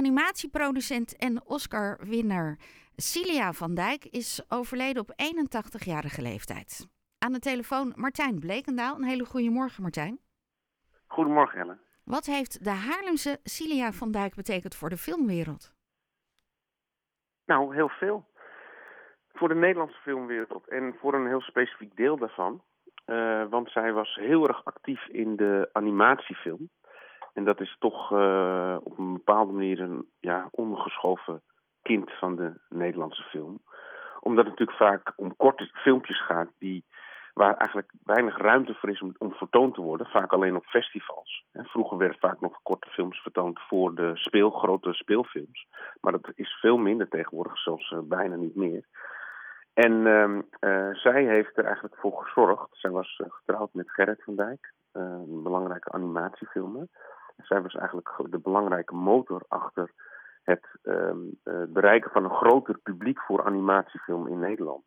Animatieproducent en Oscar-winnaar Cilia van Dijk is overleden op 81-jarige leeftijd. Aan de telefoon Martijn Blekendaal. Een hele goede morgen, Martijn. Goedemorgen, Ellen. Wat heeft de Haarlemse Cilia van Dijk betekend voor de filmwereld? Nou, heel veel. Voor de Nederlandse filmwereld en voor een heel specifiek deel daarvan. Uh, want zij was heel erg actief in de animatiefilm. En dat is toch uh, op een bepaalde manier een ja, ondergeschoven kind van de Nederlandse film. Omdat het natuurlijk vaak om korte filmpjes gaat die, waar eigenlijk weinig ruimte voor is om, vertoond te worden. Vaak alleen op festivals. Vroeger werden vaak nog korte films vertoond voor de speel, grote speelfilms. Maar dat is veel minder tegenwoordig, zelfs uh, bijna niet meer. En uh, uh, zij heeft er eigenlijk voor gezorgd. Zij was getrouwd met Gerrit van Dijk, een belangrijke animatiefilmer. Zij was eigenlijk de belangrijke motor achter het uh, bereiken van een groter publiek voor animatiefilm in Nederland.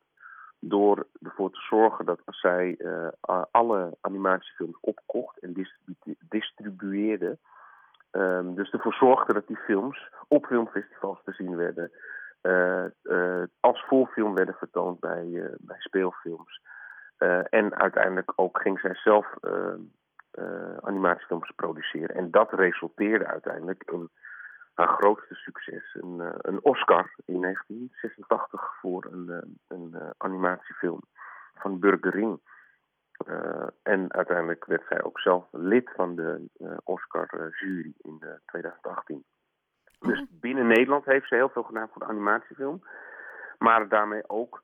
Door ervoor te zorgen dat zij uh, alle animatiefilms opkocht en distribu distribueerde. Um, dus ervoor zorgde dat die films op filmfestivals te zien werden. Uh, als voorfilm werden vertoond bij, bij speelfilms. en uiteindelijk ook ging zij zelf ehm, animatiefilms produceren. En dat resulteerde uiteindelijk in haar grootste succes. Een, uh, een Oscar in 1986 voor een, uh, een animatiefilm van Burgering. en uiteindelijk werd zij ook zelf lid van de Oscar-jury in 2018. Dus binnen Nederland heeft ze heel veel gedaan voor de animatiefilm. Maar daarmee ook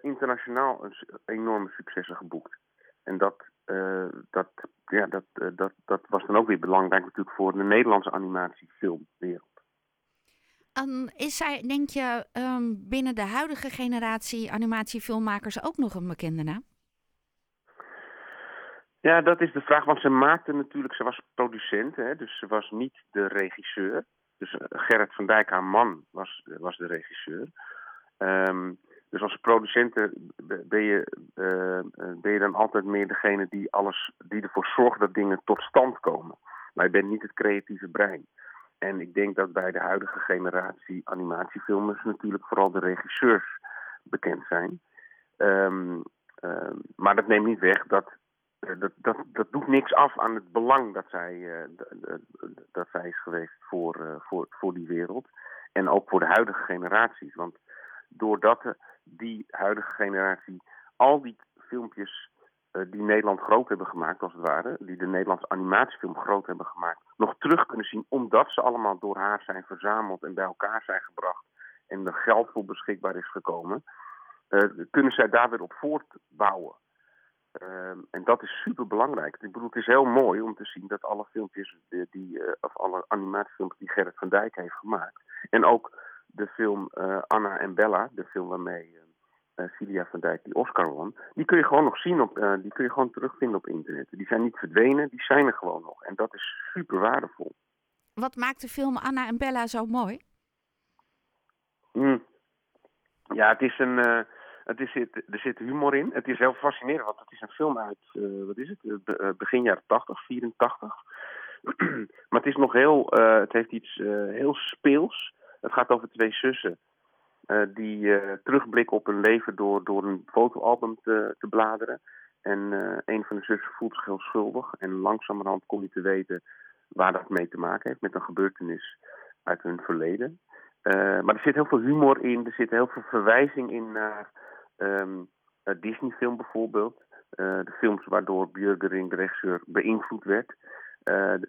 internationaal een enorme successen geboekt. En dat, uh, dat, ja, dat, uh, dat, dat was dan ook weer belangrijk natuurlijk voor de Nederlandse animatiefilmwereld. Is zij, denk je, um, binnen de huidige generatie animatiefilmmakers ook nog een bekende naam? Ja, dat is de vraag. Want ze maakte natuurlijk, ze was producent, hè, dus ze was niet de regisseur. Dus uh, Gerrit van Dijk, haar man, was, was de regisseur. Um, dus als producenten ben je, uh, ben je dan altijd meer degene die, alles, die ervoor zorgt dat dingen tot stand komen. Maar je bent niet het creatieve brein. En ik denk dat bij de huidige generatie animatiefilmers natuurlijk vooral de regisseurs bekend zijn. Um, um, maar dat neemt niet weg dat, dat, dat, dat doet niks af aan het belang dat zij, dat is geweest voor, voor, voor die wereld. En ook voor de huidige generaties. Want doordat die huidige generatie al die filmpjes uh, die Nederland groot hebben gemaakt, als het ware, die de Nederlandse animatiefilm groot hebben gemaakt, nog terug kunnen zien, omdat ze allemaal door haar zijn verzameld en bij elkaar zijn gebracht en er geld voor beschikbaar is gekomen, uh, kunnen zij daar weer op voortbouwen. Uh, en dat is super belangrijk. Ik bedoel, het is heel mooi om te zien dat alle filmpjes, die, die uh, of alle animatiefilmpjes die Gerrit van Dijk heeft gemaakt, en ook de film uh, Anna en Bella, de film waarmee uh, Cilia van Dijk die Oscar won, die kun je gewoon nog zien op, uh, die kun je gewoon terugvinden op internet. Die zijn niet verdwenen, die zijn er gewoon nog. En dat is super waardevol. Wat maakt de film Anna en Bella zo mooi? Mm. Ja, het is een. Uh, het is, er zit humor in. Het is heel fascinerend, want het is een film uit, wat is het, begin jaren 80, 84. maar het is nog heel, het heeft iets heel speels. Het gaat over twee zussen uh, die uh, terugblikken op hun leven door, door een fotoalbum te, te bladeren. En uh, een van de zussen voelt zich heel schuldig. En langzamerhand kom je te weten waar dat mee te maken heeft. Met een gebeurtenis uit hun verleden. maar er zit heel veel humor in. Er zit heel veel verwijzing in naar um, Disney-film bijvoorbeeld. de films waardoor Björgering, de regisseur, beïnvloed werd.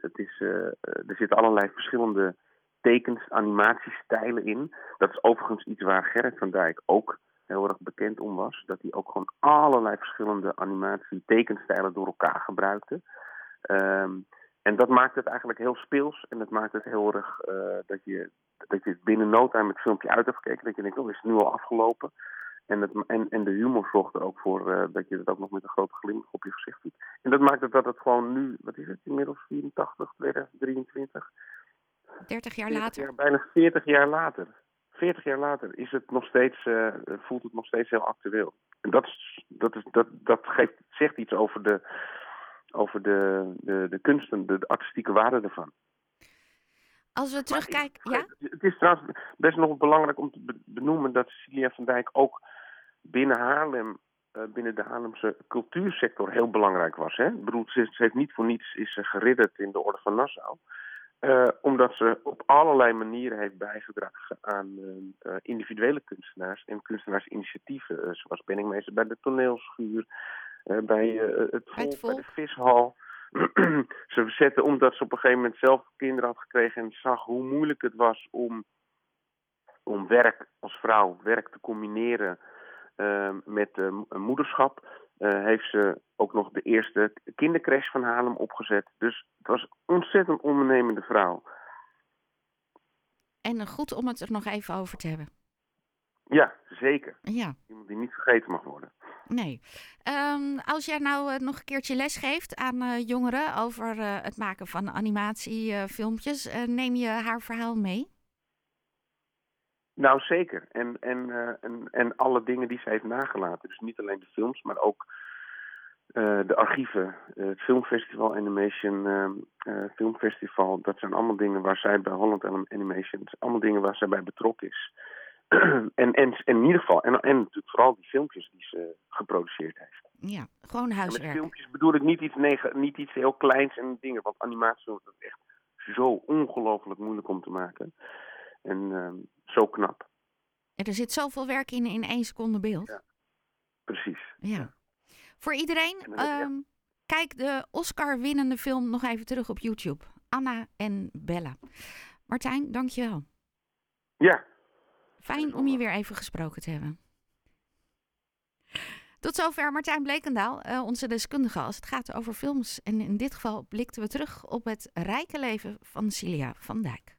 het is, er zitten allerlei verschillende tekens, animatiestijlen in. Dat is overigens iets waar Gerrit van Dijk ook heel erg bekend om was. Dat hij ook gewoon allerlei verschillende animatie-tekenstijlen door elkaar gebruikte. Um, en dat maakt het eigenlijk heel speels en dat maakt het heel erg uh, dat, je, dat je binnen no time het filmpje uit hebt gekeken. Dat je denkt, oh, is het nu al afgelopen? En, het, en, en de humor zorgt er ook voor uh, dat je het ook nog met een grote glimlach op je gezicht doet. En dat maakt het dat het gewoon nu, wat is het, inmiddels 84, 2023, 30 jaar later? Jaar, bijna 40 jaar later. 40 jaar later is het nog steeds, uh, voelt het nog steeds heel actueel. En dat, is, dat, is, dat, dat geeft, zegt iets over de, over de, de, de kunsten, de, de artistieke waarde ervan. Als we terugkijken, ja? Het is trouwens best nog belangrijk om te benoemen dat Cecilia van Dijk ook binnen Haarlem, uh, binnen de Haarlemse cultuursector heel belangrijk was. Hè? Ik bedoel, ze, heeft niet voor niets is ze geridderd in de Orde van Nassau. Uh, omdat ze op allerlei manieren heeft bijgedragen aan uh, individuele kunstenaars en kunstenaarsinitiatieven. zoals penningmeester bij de toneelschuur, bij het volk, bij de vishal. ze zette omdat ze op een gegeven moment zelf kinderen had gekregen en zag hoe moeilijk het was om, om werk als vrouw, werk te combineren uh, met uh, moederschap. Uh, heeft ze ook nog de eerste kindercrash van Haarlem opgezet. Dus het was een ontzettend ondernemende vrouw. En goed om het er nog even over te hebben. Ja, zeker. Ja. Iemand die niet vergeten mag worden. Nee. Um, als jij nou uh, nog een keertje les geeft aan uh, jongeren over het maken van animatiefilmpjes, neem je haar verhaal mee? Nou, zeker. En, en, en, en alle dingen die ze heeft nagelaten. Dus niet alleen de films, maar ook de archieven, het Filmfestival Animation Filmfestival. Dat zijn allemaal dingen waar zij bij Holland Animation, allemaal dingen waar zij bij betrokken is. en, en, en in ieder geval, en, en natuurlijk vooral die filmpjes die ze geproduceerd heeft. Ja, gewoon huiswerk. En met filmpjes bedoel ik niet iets, negen, niet iets heel kleins en dingen, want animatie is echt zo ongelooflijk moeilijk om te maken. En uh, zo knap. En er zit zoveel werk in in één seconde beeld. Ja, precies. Ja. Voor iedereen, um, kijk de Oscar-winnende film nog even terug op YouTube. Anna en Bella. Martijn, dankjewel. Ja, Fijn om je weer even gesproken te hebben. Tot zover Martijn Blekendaal, uh, onze deskundige als het gaat over films. En in dit geval blikten we terug op het rijke leven van Cilia van Dijk.